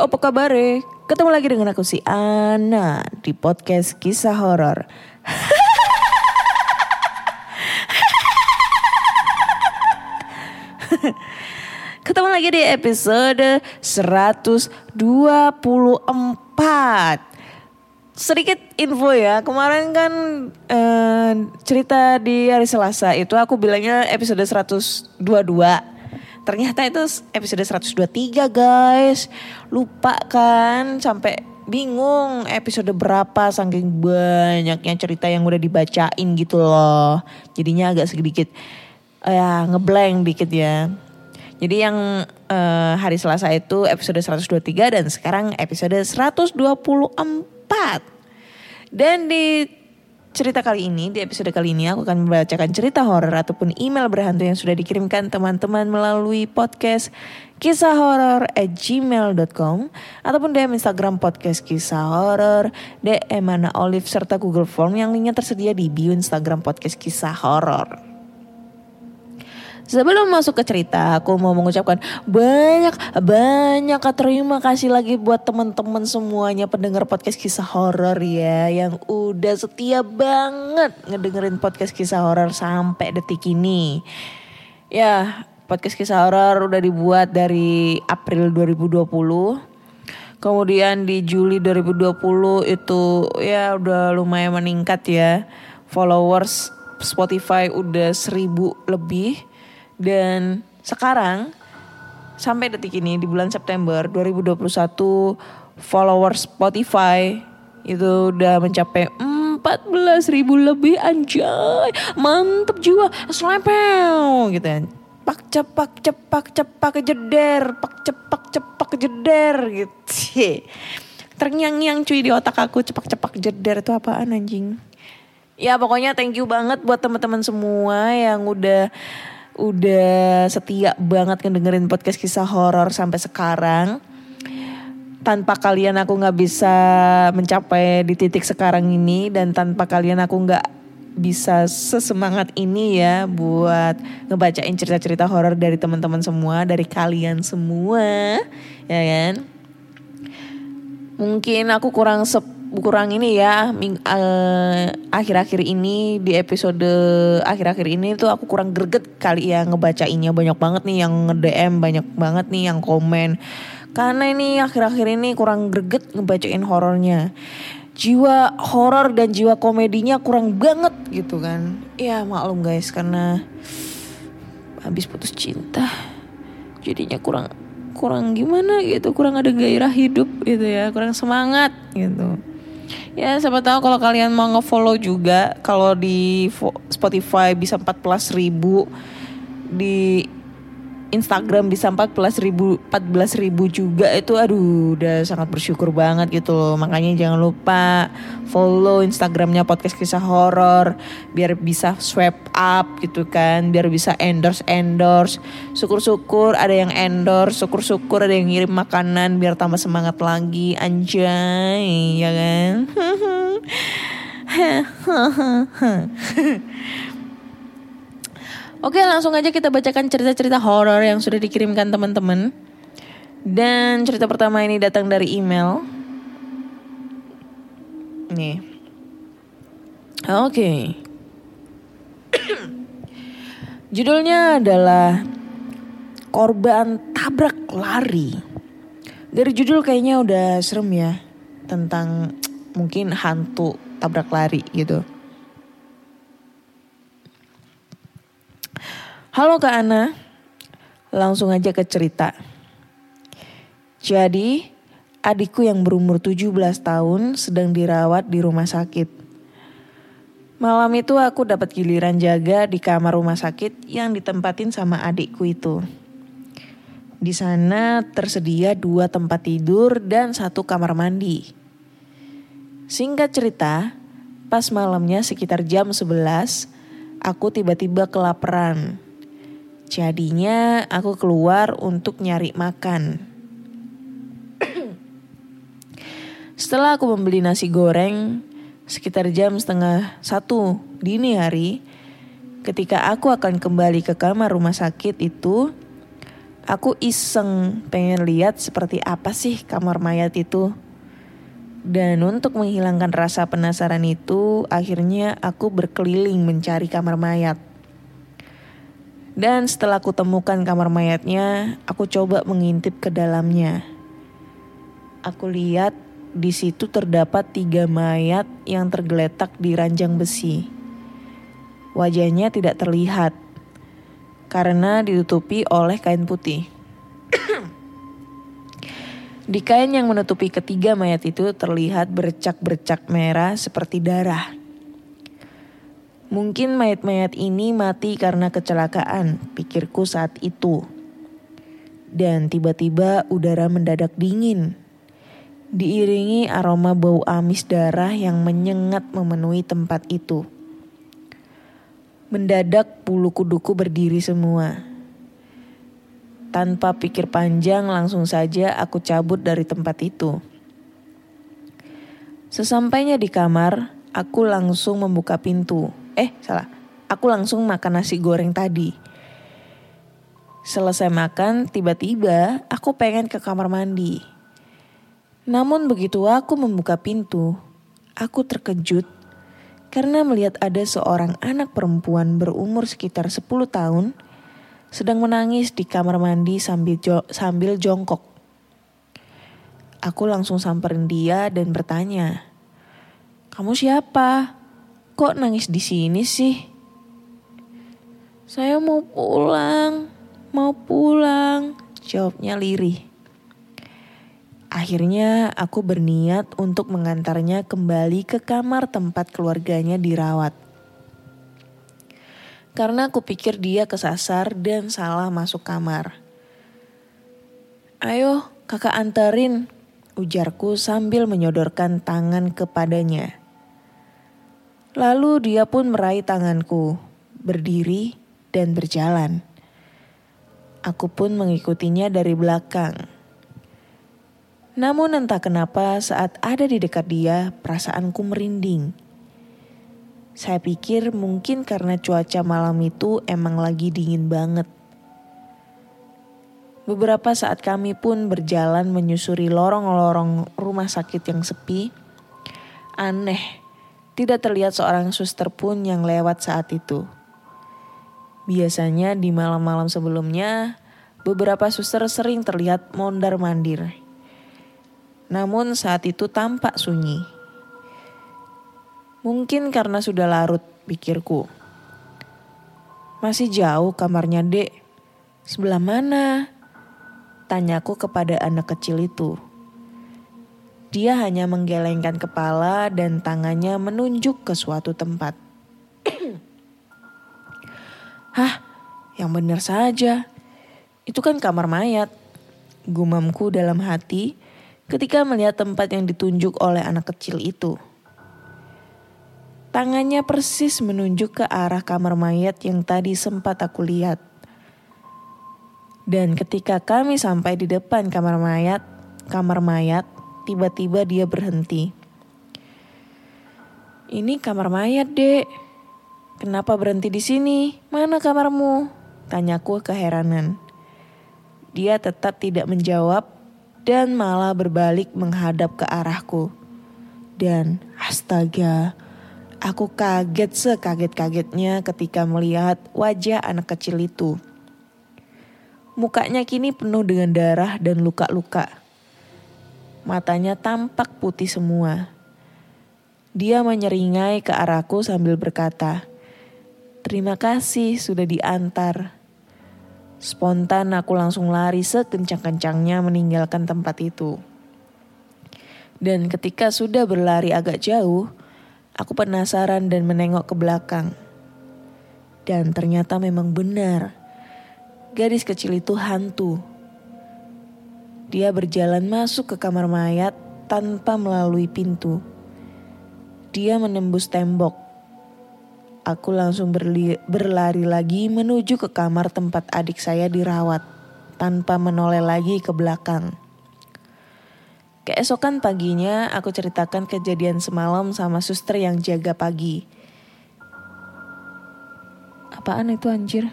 apa kabar Ketemu lagi dengan aku si Ana di podcast kisah horor. Ketemu lagi di episode 124. Sedikit info ya, kemarin kan eh, cerita di hari Selasa itu aku bilangnya episode 122. Ternyata itu episode 123 guys. Lupa kan sampai bingung episode berapa saking banyaknya cerita yang udah dibacain gitu loh. Jadinya agak sedikit eh, ya ngeblank dikit ya. Jadi yang eh, hari Selasa itu episode 123 dan sekarang episode 124. Dan di cerita kali ini, di episode kali ini aku akan membacakan cerita horor ataupun email berhantu yang sudah dikirimkan teman-teman melalui podcast kisah horor at gmail.com ataupun DM Instagram podcast kisah horor, DM Mana Olive serta Google Form yang linknya tersedia di bio Instagram podcast kisah horor. Sebelum masuk ke cerita, aku mau mengucapkan banyak banyak terima kasih lagi buat teman-teman semuanya pendengar podcast kisah horor ya yang udah setia banget ngedengerin podcast kisah horor sampai detik ini. Ya, podcast kisah horor udah dibuat dari April 2020. Kemudian di Juli 2020 itu ya udah lumayan meningkat ya. Followers Spotify udah seribu lebih. Dan sekarang sampai detik ini di bulan September 2021 followers Spotify itu udah mencapai 14 ribu lebih anjay. Mantep jiwa. Slepel gitu ya pak cepak cepak cepak jeder. Pak cepak cepak jeder gitu. Terngiang-ngiang cuy di otak aku. Cepak-cepak jeder itu apaan anjing? Ya pokoknya thank you banget buat teman-teman semua yang udah udah setia banget ngedengerin podcast kisah horor sampai sekarang. Tanpa kalian aku nggak bisa mencapai di titik sekarang ini dan tanpa kalian aku nggak bisa sesemangat ini ya buat ngebacain cerita-cerita horor dari teman-teman semua, dari kalian semua, ya kan? Mungkin aku kurang kurang ini ya ming- eh, akhir-akhir ini di episode akhir-akhir ini tuh aku kurang greget kali ya ngebacainnya. Banyak banget nih yang nge-DM banyak banget nih yang komen. Karena ini akhir-akhir ini kurang greget ngebacain horornya. Jiwa horor dan jiwa komedinya kurang banget gitu kan. Ya maklum guys karena habis putus cinta jadinya kurang kurang gimana gitu kurang ada gairah hidup gitu ya kurang semangat gitu ya siapa tahu kalau kalian mau ngefollow juga kalau di Spotify bisa 14 ribu di Instagram bisa 14 ribu 14 ribu juga. Itu aduh udah sangat bersyukur banget gitu loh. Makanya jangan lupa follow Instagramnya podcast kisah horor biar bisa swipe up gitu kan biar bisa endorse endorse. Syukur-syukur ada yang endorse syukur-syukur ada yang ngirim makanan biar tambah semangat lagi. Anjay ya kan Oke langsung aja kita bacakan cerita-cerita horor yang sudah dikirimkan teman-teman. Dan cerita pertama ini datang dari email. Nih. Oke. Judulnya adalah Korban Tabrak Lari. Dari judul kayaknya udah serem ya. Tentang mungkin hantu tabrak lari gitu. Halo Kak Ana, langsung aja ke cerita. Jadi, adikku yang berumur 17 tahun sedang dirawat di rumah sakit. Malam itu aku dapat giliran jaga di kamar rumah sakit yang ditempatin sama adikku itu. Di sana tersedia dua tempat tidur dan satu kamar mandi. Singkat cerita, pas malamnya sekitar jam 11, aku tiba-tiba kelaparan. Jadinya aku keluar untuk nyari makan. Setelah aku membeli nasi goreng, sekitar jam setengah satu dini hari, ketika aku akan kembali ke kamar rumah sakit itu, aku iseng pengen lihat seperti apa sih kamar mayat itu. Dan untuk menghilangkan rasa penasaran itu, akhirnya aku berkeliling mencari kamar mayat. Dan setelah aku temukan kamar mayatnya, aku coba mengintip ke dalamnya. Aku lihat di situ terdapat tiga mayat yang tergeletak di ranjang besi. Wajahnya tidak terlihat karena ditutupi oleh kain putih. di kain yang menutupi ketiga mayat itu terlihat bercak-bercak merah seperti darah. Mungkin mayat-mayat ini mati karena kecelakaan, pikirku saat itu. Dan tiba-tiba udara mendadak dingin. Diiringi aroma bau amis darah yang menyengat memenuhi tempat itu. Mendadak bulu kuduku berdiri semua. Tanpa pikir panjang langsung saja aku cabut dari tempat itu. Sesampainya di kamar, aku langsung membuka pintu. Eh, salah. Aku langsung makan nasi goreng tadi. Selesai makan, tiba-tiba aku pengen ke kamar mandi. Namun begitu aku membuka pintu, aku terkejut karena melihat ada seorang anak perempuan berumur sekitar 10 tahun sedang menangis di kamar mandi sambil jo sambil jongkok. Aku langsung samperin dia dan bertanya, "Kamu siapa?" Kok nangis di sini sih? Saya mau pulang, mau pulang, jawabnya lirih. Akhirnya aku berniat untuk mengantarnya kembali ke kamar tempat keluarganya dirawat. Karena aku pikir dia kesasar dan salah masuk kamar. Ayo kakak anterin, ujarku sambil menyodorkan tangan kepadanya. Lalu dia pun meraih tanganku, berdiri dan berjalan. Aku pun mengikutinya dari belakang. Namun entah kenapa saat ada di dekat dia, perasaanku merinding. Saya pikir mungkin karena cuaca malam itu emang lagi dingin banget. Beberapa saat kami pun berjalan menyusuri lorong-lorong rumah sakit yang sepi. Aneh, tidak terlihat seorang suster pun yang lewat saat itu. Biasanya di malam-malam sebelumnya, beberapa suster sering terlihat mondar-mandir. Namun saat itu tampak sunyi. Mungkin karena sudah larut, pikirku. Masih jauh kamarnya, Dek. Sebelah mana? Tanyaku kepada anak kecil itu. Dia hanya menggelengkan kepala dan tangannya menunjuk ke suatu tempat. Hah, yang benar saja. Itu kan kamar mayat. Gumamku dalam hati ketika melihat tempat yang ditunjuk oleh anak kecil itu. Tangannya persis menunjuk ke arah kamar mayat yang tadi sempat aku lihat. Dan ketika kami sampai di depan kamar mayat, kamar mayat, Tiba-tiba dia berhenti. Ini kamar mayat, Dek. Kenapa berhenti di sini? Mana kamarmu? Tanyaku keheranan. Dia tetap tidak menjawab dan malah berbalik menghadap ke arahku. Dan astaga, aku kaget sekaget-kagetnya ketika melihat wajah anak kecil itu. Mukanya kini penuh dengan darah dan luka-luka. Matanya tampak putih semua. Dia menyeringai ke arahku sambil berkata, "Terima kasih sudah diantar." Spontan aku langsung lari sekencang-kencangnya meninggalkan tempat itu. Dan ketika sudah berlari agak jauh, aku penasaran dan menengok ke belakang. Dan ternyata memang benar. Gadis kecil itu hantu. Dia berjalan masuk ke kamar mayat tanpa melalui pintu. Dia menembus tembok Aku langsung berli- berlari lagi menuju ke kamar tempat adik saya dirawat tanpa menoleh lagi ke belakang. Keesokan paginya aku ceritakan kejadian semalam sama suster yang jaga pagi. Apaan itu anjir?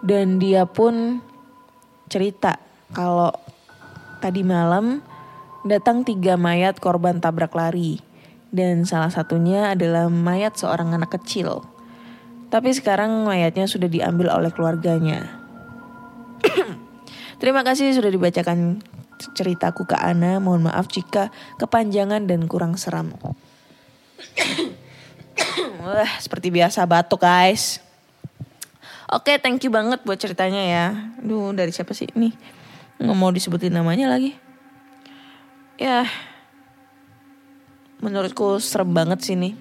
Dan dia pun cerita kalau tadi malam datang tiga mayat korban tabrak lari dan salah satunya adalah mayat seorang anak kecil. Tapi sekarang mayatnya sudah diambil oleh keluarganya. Terima kasih sudah dibacakan ceritaku ke Ana. Mohon maaf jika kepanjangan dan kurang seram. Wah, seperti biasa batuk guys. Oke, thank you banget buat ceritanya ya. Duh, dari siapa sih ini? Nggak mau disebutin namanya lagi. Ya, menurutku serem banget sih nih.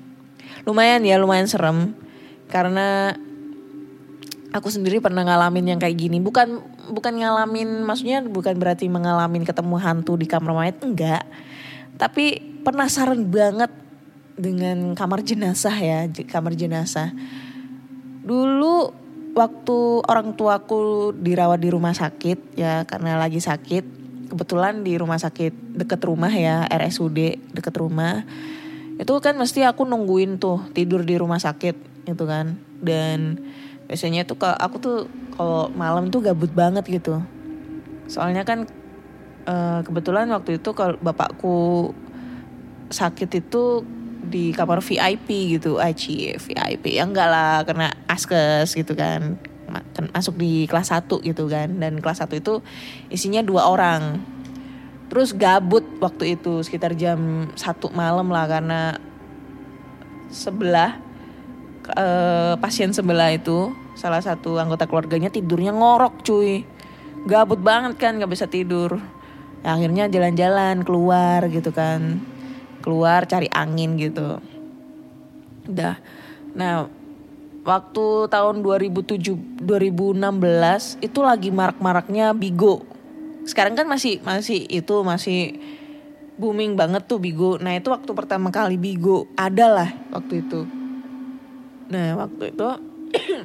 Lumayan ya, lumayan serem. Karena aku sendiri pernah ngalamin yang kayak gini. Bukan bukan ngalamin, maksudnya bukan berarti mengalami ketemu hantu di kamar mayat, enggak. Tapi penasaran banget dengan kamar jenazah ya, kamar jenazah. Dulu waktu orang tuaku dirawat di rumah sakit ya karena lagi sakit kebetulan di rumah sakit deket rumah ya RSUD deket rumah itu kan mesti aku nungguin tuh tidur di rumah sakit gitu kan. Dan biasanya tuh aku tuh kalau malam tuh gabut banget gitu. Soalnya kan uh, kebetulan waktu itu kalau bapakku sakit itu di kamar VIP gitu. Aci VIP ya enggak lah karena askes gitu kan. Masuk di kelas 1 gitu kan. Dan kelas 1 itu isinya dua orang. Terus gabut waktu itu sekitar jam satu malam lah karena sebelah uh, pasien sebelah itu salah satu anggota keluarganya tidurnya ngorok cuy. Gabut banget kan nggak bisa tidur. Ya, akhirnya jalan-jalan keluar gitu kan keluar cari angin gitu udah nah waktu tahun 2007 2016 itu lagi marak-maraknya Bigo. Sekarang kan masih masih itu masih booming banget tuh Bigo. Nah, itu waktu pertama kali Bigo ada lah waktu itu. Nah, waktu itu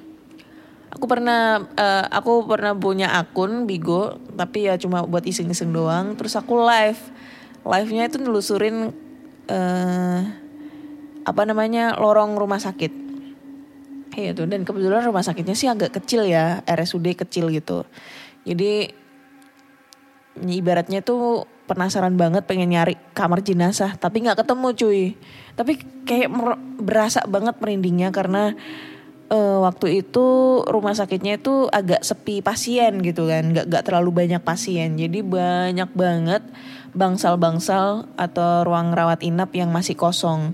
aku pernah uh, aku pernah punya akun Bigo, tapi ya cuma buat iseng-iseng doang. Terus aku live. Live-nya itu nelusurin uh, apa namanya? lorong rumah sakit Iya tuh dan kebetulan rumah sakitnya sih agak kecil ya RSUD kecil gitu jadi ibaratnya tuh penasaran banget pengen nyari kamar jenazah tapi nggak ketemu cuy tapi kayak berasa banget merindingnya karena uh, waktu itu rumah sakitnya itu agak sepi pasien gitu kan. Nggak nggak terlalu banyak pasien. Jadi banyak banget bangsal-bangsal atau ruang rawat inap yang masih kosong.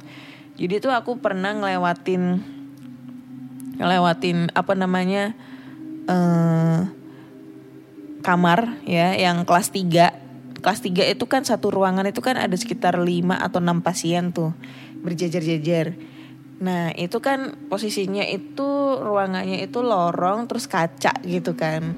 Jadi tuh aku pernah ngelewatin ngelewatin apa namanya uh, kamar ya yang kelas 3 kelas 3 itu kan satu ruangan itu kan ada sekitar 5 atau 6 pasien tuh. Berjejer-jejer nah itu kan posisinya itu ruangannya itu lorong terus kaca gitu kan.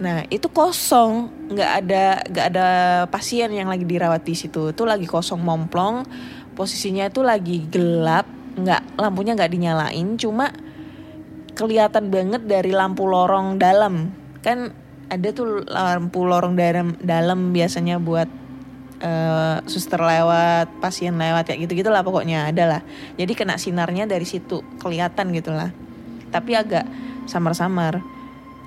Nah itu kosong. Nggak ada nggak ada pasien yang lagi dirawat di situ. Itu lagi kosong momplong. Posisinya itu lagi gelap. Nggak lampunya nggak dinyalain. Cuma kelihatan banget dari lampu lorong dalam. Kan ada tuh lampu lorong dalam dalam biasanya buat uh, suster lewat pasien lewat kayak gitu gitulah pokoknya ada lah jadi kena sinarnya dari situ kelihatan gitulah. Tapi agak samar-samar.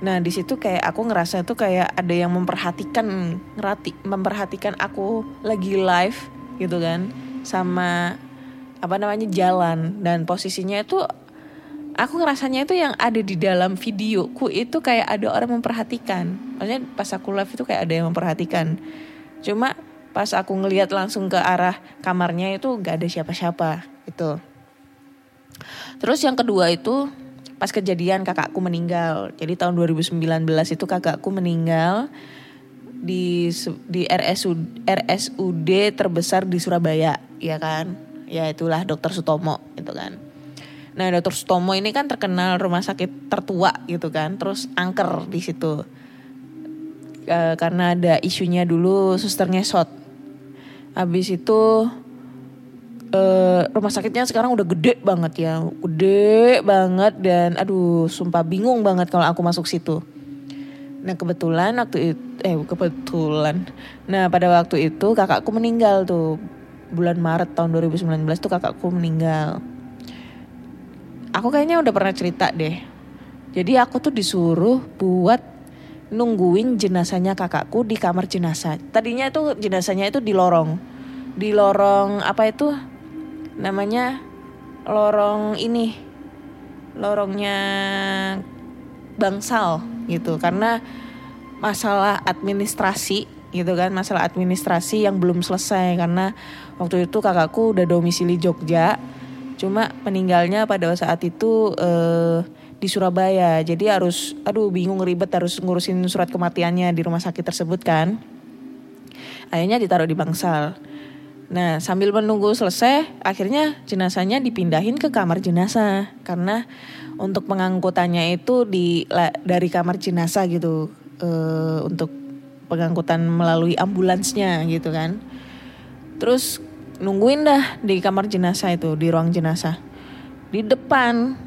Nah di situ kayak aku ngerasa tuh kayak ada yang memperhatikan ngerati memperhatikan aku lagi live gitu kan sama apa namanya jalan. Dan posisinya itu aku ngerasanya itu yang ada di dalam videoku itu kayak ada orang memperhatikan. Maksudnya pas aku live itu kayak ada yang memperhatikan. Cuma Pas aku ngelihat langsung ke arah kamarnya itu gak ada siapa-siapa gitu. Terus yang kedua itu pas kejadian kakakku meninggal. Jadi tahun 2019 itu kakakku meninggal di di RSUD, RSUD terbesar di Surabaya, ya kan? Ya itulah Dokter Sutomo itu kan. Nah, Dokter Sutomo ini kan terkenal rumah sakit tertua gitu kan, terus angker di situ. Eh, karena ada isunya dulu susternya shot. Habis itu eh, rumah sakitnya sekarang udah gede banget ya, gede banget dan aduh sumpah bingung banget kalau aku masuk situ. Nah kebetulan waktu itu, eh kebetulan. Nah pada waktu itu kakakku meninggal tuh bulan Maret tahun 2019 tuh kakakku meninggal. Aku kayaknya udah pernah cerita deh. Jadi aku tuh disuruh buat nungguin jenazahnya kakakku di kamar jenazah. Tadinya itu jenazahnya itu di lorong. Di lorong apa itu? Namanya lorong ini. Lorongnya bangsal gitu karena masalah administrasi gitu kan masalah administrasi yang belum selesai karena waktu itu kakakku udah domisili Jogja cuma meninggalnya pada saat itu eh, di Surabaya. Jadi harus aduh bingung ribet harus ngurusin surat kematiannya di rumah sakit tersebut kan. Akhirnya ditaruh di bangsal. Nah sambil menunggu selesai akhirnya jenazahnya dipindahin ke kamar jenazah. Karena untuk pengangkutannya itu di dari kamar jenazah gitu. Eh, untuk pengangkutan melalui ambulansnya gitu kan. Terus nungguin dah di kamar jenazah itu di ruang jenazah. Di depan.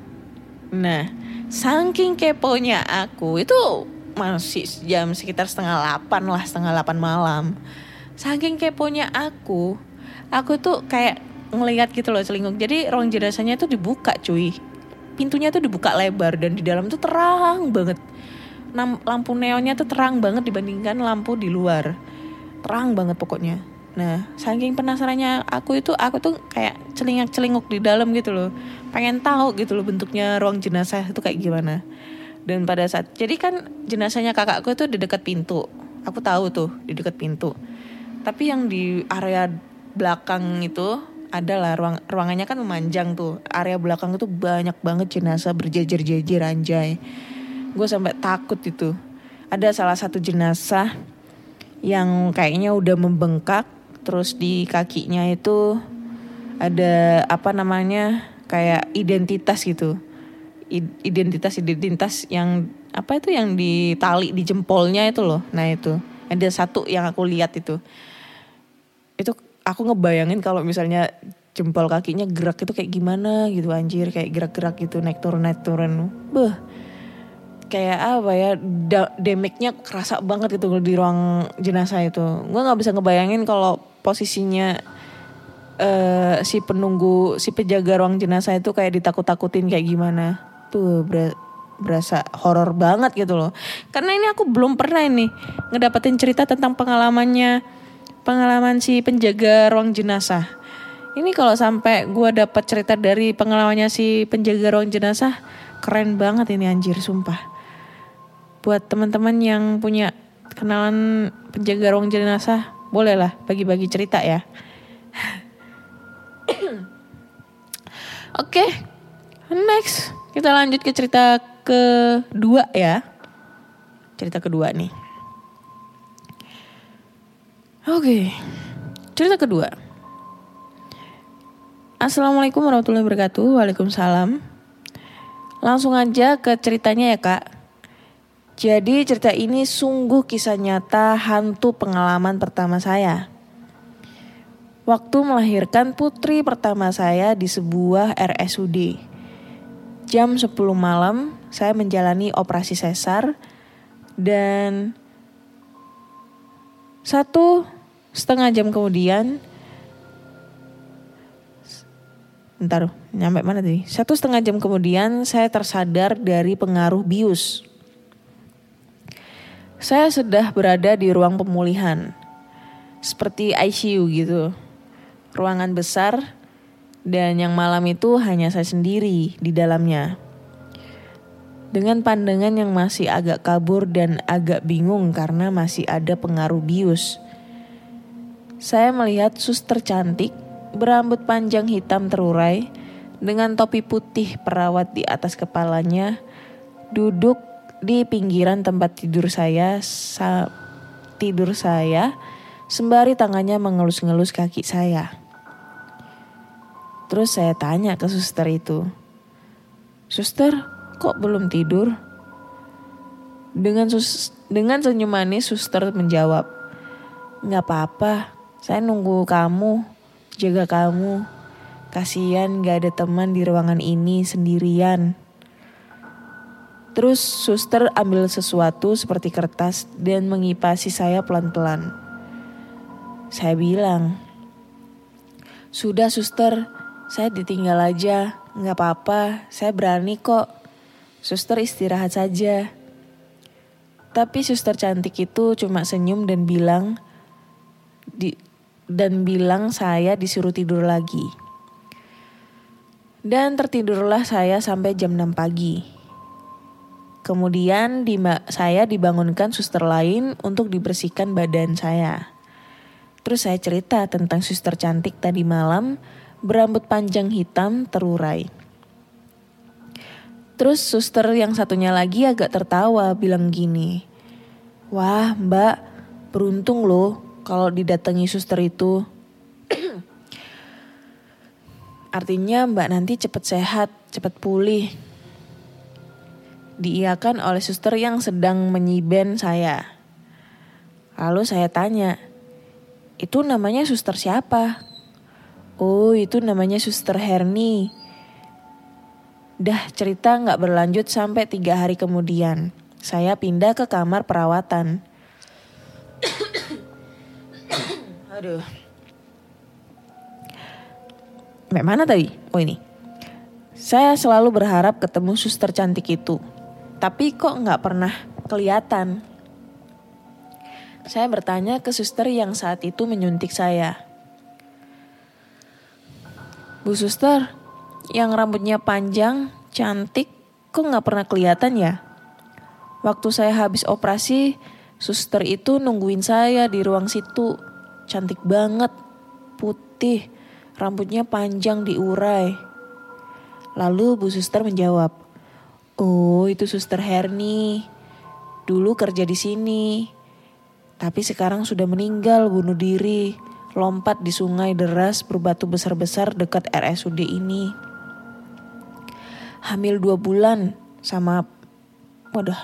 Nah saking keponya aku itu masih jam sekitar setengah delapan lah setengah delapan malam. Saking keponya aku, aku tuh kayak ngelihat gitu loh celinguk. Jadi ruang jenazahnya itu dibuka cuy. Pintunya tuh dibuka lebar dan di dalam tuh terang banget. Lampu neonnya tuh terang banget dibandingkan lampu di luar. Terang banget pokoknya. Nah, saking penasarannya aku itu aku tuh kayak celingak-celinguk di dalam gitu loh. Pengen tahu gitu loh bentuknya ruang jenazah itu kayak gimana. Dan pada saat jadi kan jenazahnya kakakku itu di dekat pintu. Aku tahu tuh di dekat pintu. Tapi yang di area belakang itu adalah ruang ruangannya kan memanjang tuh. Area belakang itu banyak banget jenazah berjejer-jejer anjay. Gue sampai takut itu. Ada salah satu jenazah yang kayaknya udah membengkak terus di kakinya itu ada apa namanya kayak identitas gitu. Identitas identitas yang apa itu yang ditali di jempolnya itu loh. Nah itu. Ada satu yang aku lihat itu. Itu aku ngebayangin kalau misalnya jempol kakinya gerak itu kayak gimana gitu anjir. Kayak gerak-gerak gitu naik turun naik turun. Beh kayak apa ya da- damage-nya kerasa banget gitu di ruang jenazah itu. Gue nggak bisa ngebayangin kalau posisinya eh si penunggu si penjaga ruang jenazah itu kayak ditakut-takutin kayak gimana. Tuh ber- berasa horor banget gitu loh. Karena ini aku belum pernah ini ngedapetin cerita tentang pengalamannya pengalaman si penjaga ruang jenazah. Ini kalau sampai gue dapat cerita dari pengalamannya si penjaga ruang jenazah keren banget ini anjir sumpah. Buat teman-teman yang punya kenalan penjaga ruang jenazah bolehlah bagi-bagi cerita ya Oke, next kita lanjut ke cerita kedua ya. Cerita kedua nih. Oke, cerita kedua. Assalamualaikum warahmatullahi wabarakatuh. Waalaikumsalam. Langsung aja ke ceritanya ya kak. Jadi cerita ini sungguh kisah nyata hantu pengalaman pertama saya. Waktu melahirkan putri pertama saya di sebuah RSUD. Jam 10 malam saya menjalani operasi sesar dan satu setengah jam kemudian Bentar, nyampe mana tadi? Satu setengah jam kemudian saya tersadar dari pengaruh bius. Saya sudah berada di ruang pemulihan. Seperti ICU gitu. Ruangan besar dan yang malam itu hanya saya sendiri di dalamnya. Dengan pandangan yang masih agak kabur dan agak bingung karena masih ada pengaruh bius. saya melihat suster cantik berambut panjang hitam terurai dengan topi putih perawat di atas kepalanya duduk di pinggiran tempat tidur saya sa tidur saya sembari tangannya mengelus-ngelus kaki saya. Terus saya tanya ke suster itu, Suster, kok belum tidur? Dengan sus dengan senyum manis suster menjawab, Nggak apa-apa, saya nunggu kamu, jaga kamu. Kasian gak ada teman di ruangan ini sendirian. Terus suster ambil sesuatu seperti kertas dan mengipasi saya pelan-pelan. Saya bilang, sudah suster, saya ditinggal aja, nggak apa-apa, saya berani kok. Suster istirahat saja. Tapi suster cantik itu cuma senyum dan bilang, di, dan bilang saya disuruh tidur lagi. Dan tertidurlah saya sampai jam 6 pagi. Kemudian di, saya dibangunkan suster lain untuk dibersihkan badan saya. Terus saya cerita tentang suster cantik tadi malam berambut panjang hitam terurai. Terus suster yang satunya lagi agak tertawa bilang gini, Wah mbak beruntung loh kalau didatangi suster itu. Artinya mbak nanti cepet sehat, cepet pulih. Diiakan oleh suster yang sedang menyiben saya. Lalu saya tanya, itu namanya suster siapa? Oh itu namanya suster Herni. Dah cerita nggak berlanjut sampai tiga hari kemudian. Saya pindah ke kamar perawatan. Aduh. Mana tadi? Oh ini. Saya selalu berharap ketemu suster cantik itu. Tapi kok nggak pernah kelihatan. Saya bertanya ke suster yang saat itu menyuntik saya. Bu suster, yang rambutnya panjang, cantik, kok nggak pernah kelihatan ya? Waktu saya habis operasi, suster itu nungguin saya di ruang situ. Cantik banget, putih, rambutnya panjang diurai. Lalu Bu Suster menjawab, Oh itu Suster Herni, dulu kerja di sini. Tapi sekarang sudah meninggal bunuh diri lompat di sungai deras berbatu besar-besar dekat RSUD ini. Hamil dua bulan sama, waduh,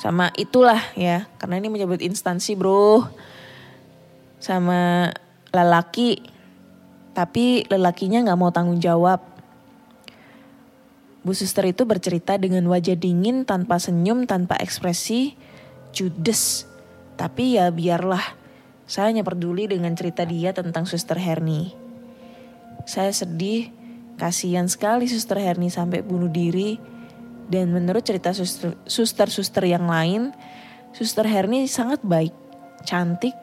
sama itulah ya, karena ini menyebut instansi bro, sama lelaki, tapi lelakinya nggak mau tanggung jawab. Bu suster itu bercerita dengan wajah dingin tanpa senyum, tanpa ekspresi, judes. Tapi ya biarlah, saya hanya peduli dengan cerita dia tentang Suster Herni. Saya sedih, kasihan sekali Suster Herni sampai bunuh diri. Dan menurut cerita suster-suster yang lain, Suster Herni sangat baik, cantik,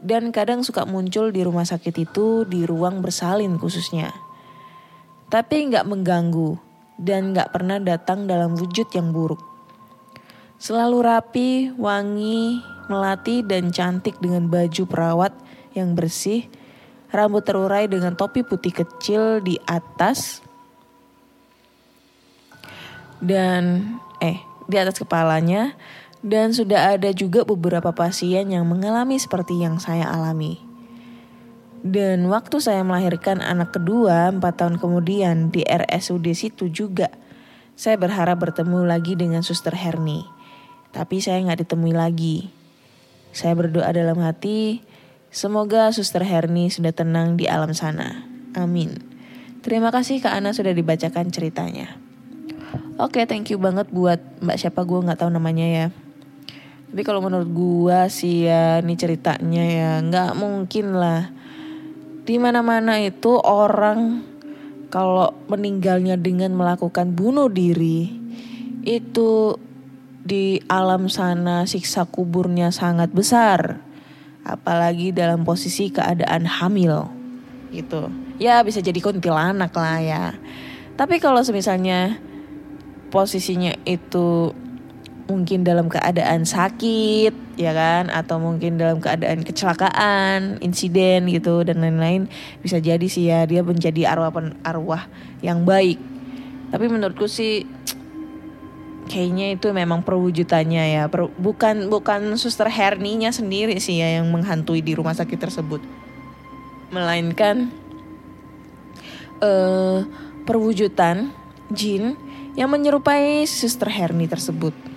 dan kadang suka muncul di rumah sakit itu di ruang bersalin khususnya. Tapi nggak mengganggu dan nggak pernah datang dalam wujud yang buruk. Selalu rapi, wangi, melati dan cantik dengan baju perawat yang bersih, rambut terurai dengan topi putih kecil di atas dan eh di atas kepalanya dan sudah ada juga beberapa pasien yang mengalami seperti yang saya alami. Dan waktu saya melahirkan anak kedua empat tahun kemudian di RSUD situ juga, saya berharap bertemu lagi dengan suster Herni. Tapi saya nggak ditemui lagi. Saya berdoa dalam hati, semoga Suster Herni sudah tenang di alam sana. Amin. Terima kasih Kak Ana sudah dibacakan ceritanya. Oke, okay, thank you banget buat Mbak siapa gue nggak tahu namanya ya. Tapi kalau menurut gue sih ya, ini ceritanya ya nggak mungkin lah. Di mana-mana itu orang kalau meninggalnya dengan melakukan bunuh diri itu di alam sana siksa kuburnya sangat besar. Apalagi dalam posisi keadaan hamil gitu. Ya bisa jadi kuntilanak lah ya. Tapi kalau misalnya posisinya itu mungkin dalam keadaan sakit ya kan? Atau mungkin dalam keadaan kecelakaan insiden gitu dan lain-lain bisa jadi sih ya dia menjadi arwah pen- arwah yang baik. Tapi menurutku sih kayaknya itu memang perwujudannya ya. Per- bukan bukan suster Herninya sendiri sih ya yang menghantui di rumah sakit tersebut. Melainkan eh perwujudan jin yang menyerupai suster Herni tersebut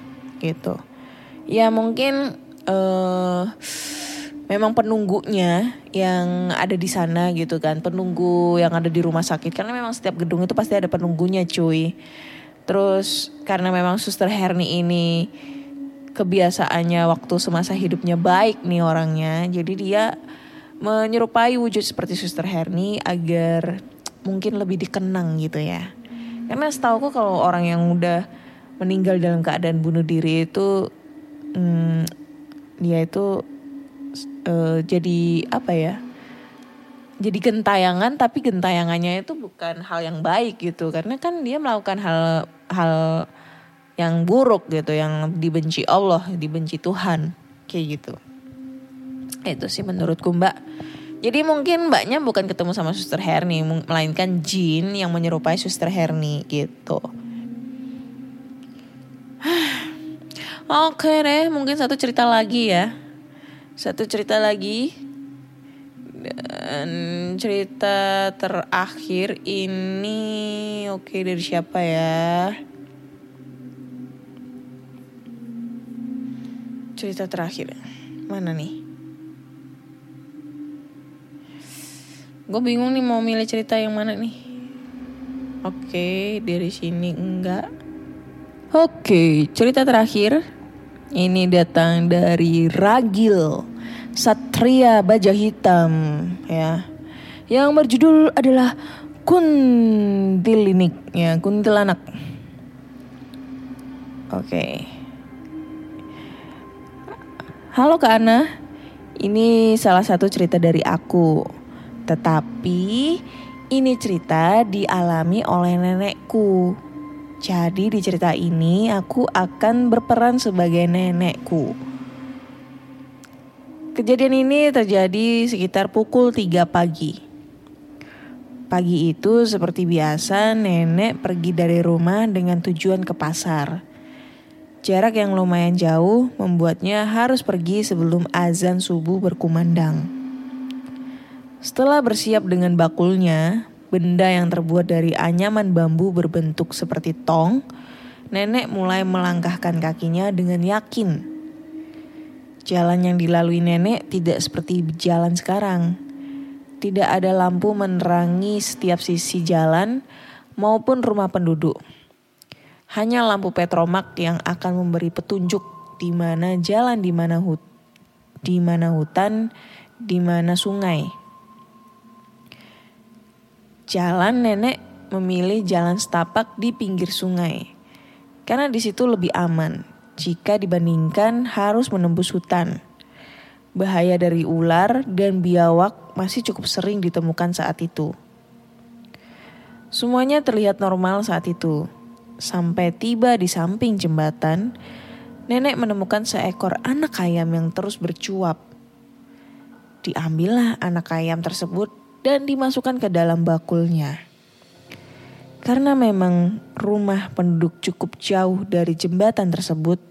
gitu. Ya mungkin eh memang penunggunya yang ada di sana gitu kan penunggu yang ada di rumah sakit. Karena memang setiap gedung itu pasti ada penunggunya cuy. Terus karena memang suster Herni ini kebiasaannya waktu semasa hidupnya baik nih orangnya jadi dia menyerupai wujud seperti suster Herni agar mungkin lebih dikenang gitu ya. Karena setahu kalau orang yang udah meninggal dalam keadaan bunuh diri itu hmm, dia itu eh, jadi apa ya jadi gentayangan tapi gentayangannya itu bukan hal yang baik gitu. Karena kan dia melakukan hal hal yang buruk gitu yang dibenci Allah dibenci Tuhan kayak gitu. Itu sih menurutku mbak. Jadi mungkin mbaknya bukan ketemu sama suster Herni melainkan jin yang menyerupai suster Herni gitu Oke deh, mungkin satu cerita lagi ya. Satu cerita lagi. Dan cerita terakhir ini oke dari siapa ya? Cerita terakhir. Mana nih? Gue bingung nih mau milih cerita yang mana nih. Oke, dari sini enggak. Oke, cerita terakhir ini datang dari Ragil Satria Baja Hitam ya. Yang berjudul adalah Kuntilinik ya, kuntilanak. Oke. Halo Kak Ana, ini salah satu cerita dari aku. Tetapi ini cerita dialami oleh nenekku. Jadi di cerita ini aku akan berperan sebagai nenekku. Kejadian ini terjadi sekitar pukul 3 pagi. Pagi itu seperti biasa nenek pergi dari rumah dengan tujuan ke pasar. Jarak yang lumayan jauh membuatnya harus pergi sebelum azan subuh berkumandang. Setelah bersiap dengan bakulnya, benda yang terbuat dari anyaman bambu berbentuk seperti tong, nenek mulai melangkahkan kakinya dengan yakin. Jalan yang dilalui nenek tidak seperti jalan sekarang. Tidak ada lampu menerangi setiap sisi jalan maupun rumah penduduk. Hanya lampu petromak yang akan memberi petunjuk di mana jalan, di mana hut, di mana hutan, di mana sungai. Jalan nenek memilih jalan setapak di pinggir sungai. Karena di situ lebih aman jika dibandingkan harus menembus hutan. Bahaya dari ular dan biawak masih cukup sering ditemukan saat itu. Semuanya terlihat normal saat itu. Sampai tiba di samping jembatan, nenek menemukan seekor anak ayam yang terus bercuap. Diambillah anak ayam tersebut dan dimasukkan ke dalam bakulnya. Karena memang rumah penduduk cukup jauh dari jembatan tersebut,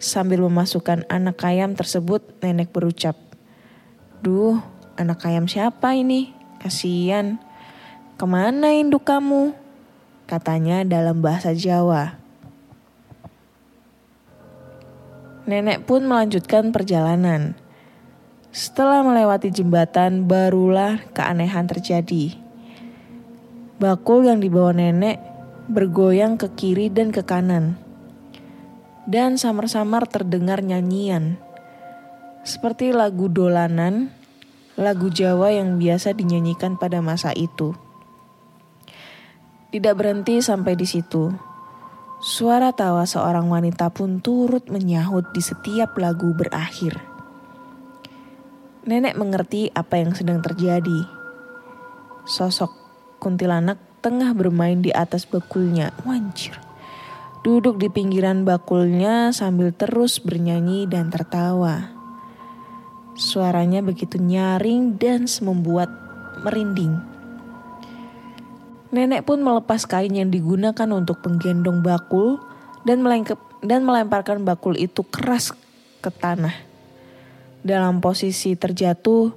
sambil memasukkan anak ayam tersebut, nenek berucap, "Duh, anak ayam siapa ini? Kasian. Ke mana induk kamu?" katanya dalam bahasa Jawa. Nenek pun melanjutkan perjalanan. Setelah melewati jembatan, barulah keanehan terjadi. Bakul yang dibawa nenek bergoyang ke kiri dan ke kanan. Dan samar-samar terdengar nyanyian. Seperti lagu dolanan, lagu Jawa yang biasa dinyanyikan pada masa itu. Tidak berhenti sampai di situ. Suara tawa seorang wanita pun turut menyahut di setiap lagu berakhir. Nenek mengerti apa yang sedang terjadi. Sosok kuntilanak tengah bermain di atas bakulnya. Wanjir. Duduk di pinggiran bakulnya sambil terus bernyanyi dan tertawa. Suaranya begitu nyaring dan membuat merinding. Nenek pun melepas kain yang digunakan untuk penggendong bakul dan, melengkep, dan melemparkan bakul itu keras ke tanah. Dalam posisi terjatuh,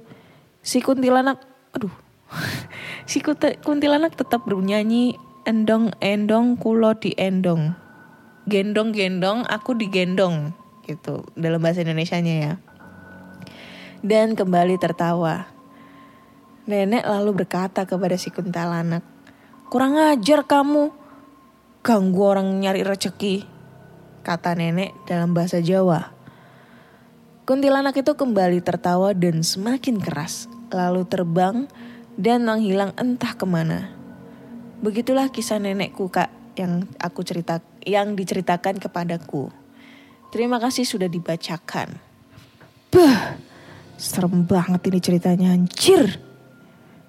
si kuntilanak, aduh, si kuntilanak tetap bernyanyi endong-endong kulo di endong. Gendong-gendong aku digendong gitu dalam bahasa Indonesianya ya. Dan kembali tertawa. Nenek lalu berkata kepada si kuntilanak, Kurang ajar kamu, ganggu orang nyari rezeki, kata nenek dalam bahasa Jawa. Kuntilanak itu kembali tertawa dan semakin keras, lalu terbang dan menghilang entah ke mana. Begitulah kisah nenekku kak yang aku cerita, yang diceritakan kepadaku. Terima kasih sudah dibacakan. Bah, serem banget ini ceritanya anjir.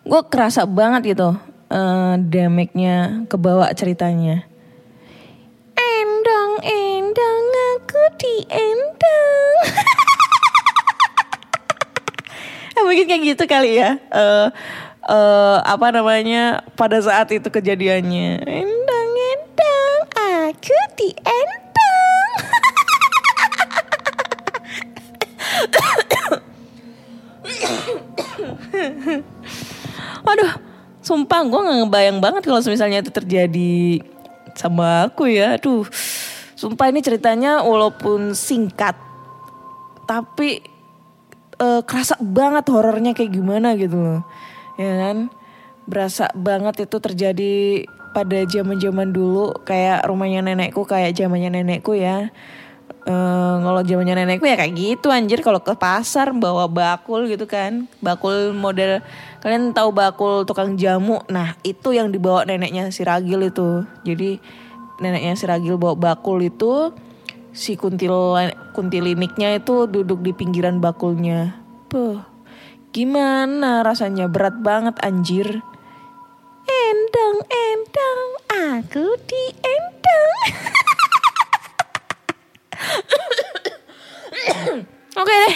Gue kerasa banget gitu uh, damage-nya kebawa ceritanya. Endong, endong, aku diendong. Mungkin kayak gitu kali ya. Uh, uh, apa namanya pada saat itu kejadiannya. Endong, endong, aku diendong. Aduh, sumpah gue gak ngebayang banget kalau misalnya itu terjadi sama aku ya. Aduh, sumpah ini ceritanya walaupun singkat, tapi eh, kerasa banget horornya kayak gimana gitu loh. Ya kan? Berasa banget itu terjadi pada zaman-zaman dulu kayak rumahnya nenekku kayak zamannya nenekku ya. Eh, kalau zamannya nenekku ya kayak gitu anjir kalau ke pasar bawa bakul gitu kan bakul model kalian tahu bakul tukang jamu nah itu yang dibawa neneknya si Ragil itu jadi neneknya si Ragil bawa bakul itu si kuntil kuntiliniknya itu duduk di pinggiran bakulnya Puh, gimana rasanya berat banget anjir endang endang aku di endang Oke deh.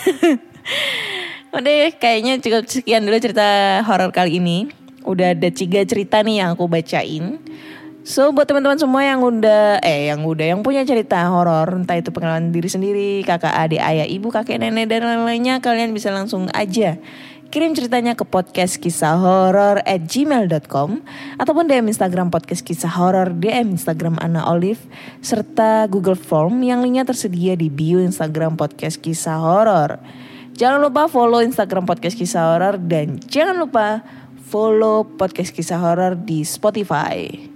Udah kayaknya cukup sekian dulu cerita horor kali ini. Udah ada tiga cerita nih yang aku bacain. So buat teman-teman semua yang udah eh yang udah yang punya cerita horor entah itu pengalaman diri sendiri, kakak, adik, ayah, ibu, kakek, nenek dan lain-lainnya kalian bisa langsung aja kirim ceritanya ke podcast kisah horor at gmail.com ataupun DM Instagram podcast kisah horor, DM Instagram Ana Olive, serta Google Form yang linknya tersedia di bio Instagram podcast kisah horor. Jangan lupa follow Instagram podcast kisah horor dan jangan lupa follow podcast kisah horor di Spotify.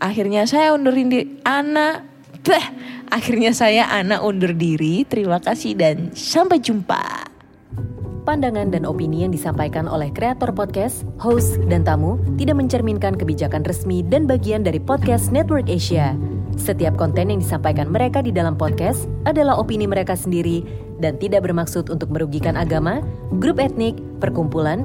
Akhirnya saya undurin di Ana Beh, akhirnya saya Ana undur diri. Terima kasih dan sampai jumpa. Pandangan dan opini yang disampaikan oleh kreator podcast, host, dan tamu tidak mencerminkan kebijakan resmi dan bagian dari podcast Network Asia. Setiap konten yang disampaikan mereka di dalam podcast adalah opini mereka sendiri dan tidak bermaksud untuk merugikan agama, grup etnik, perkumpulan,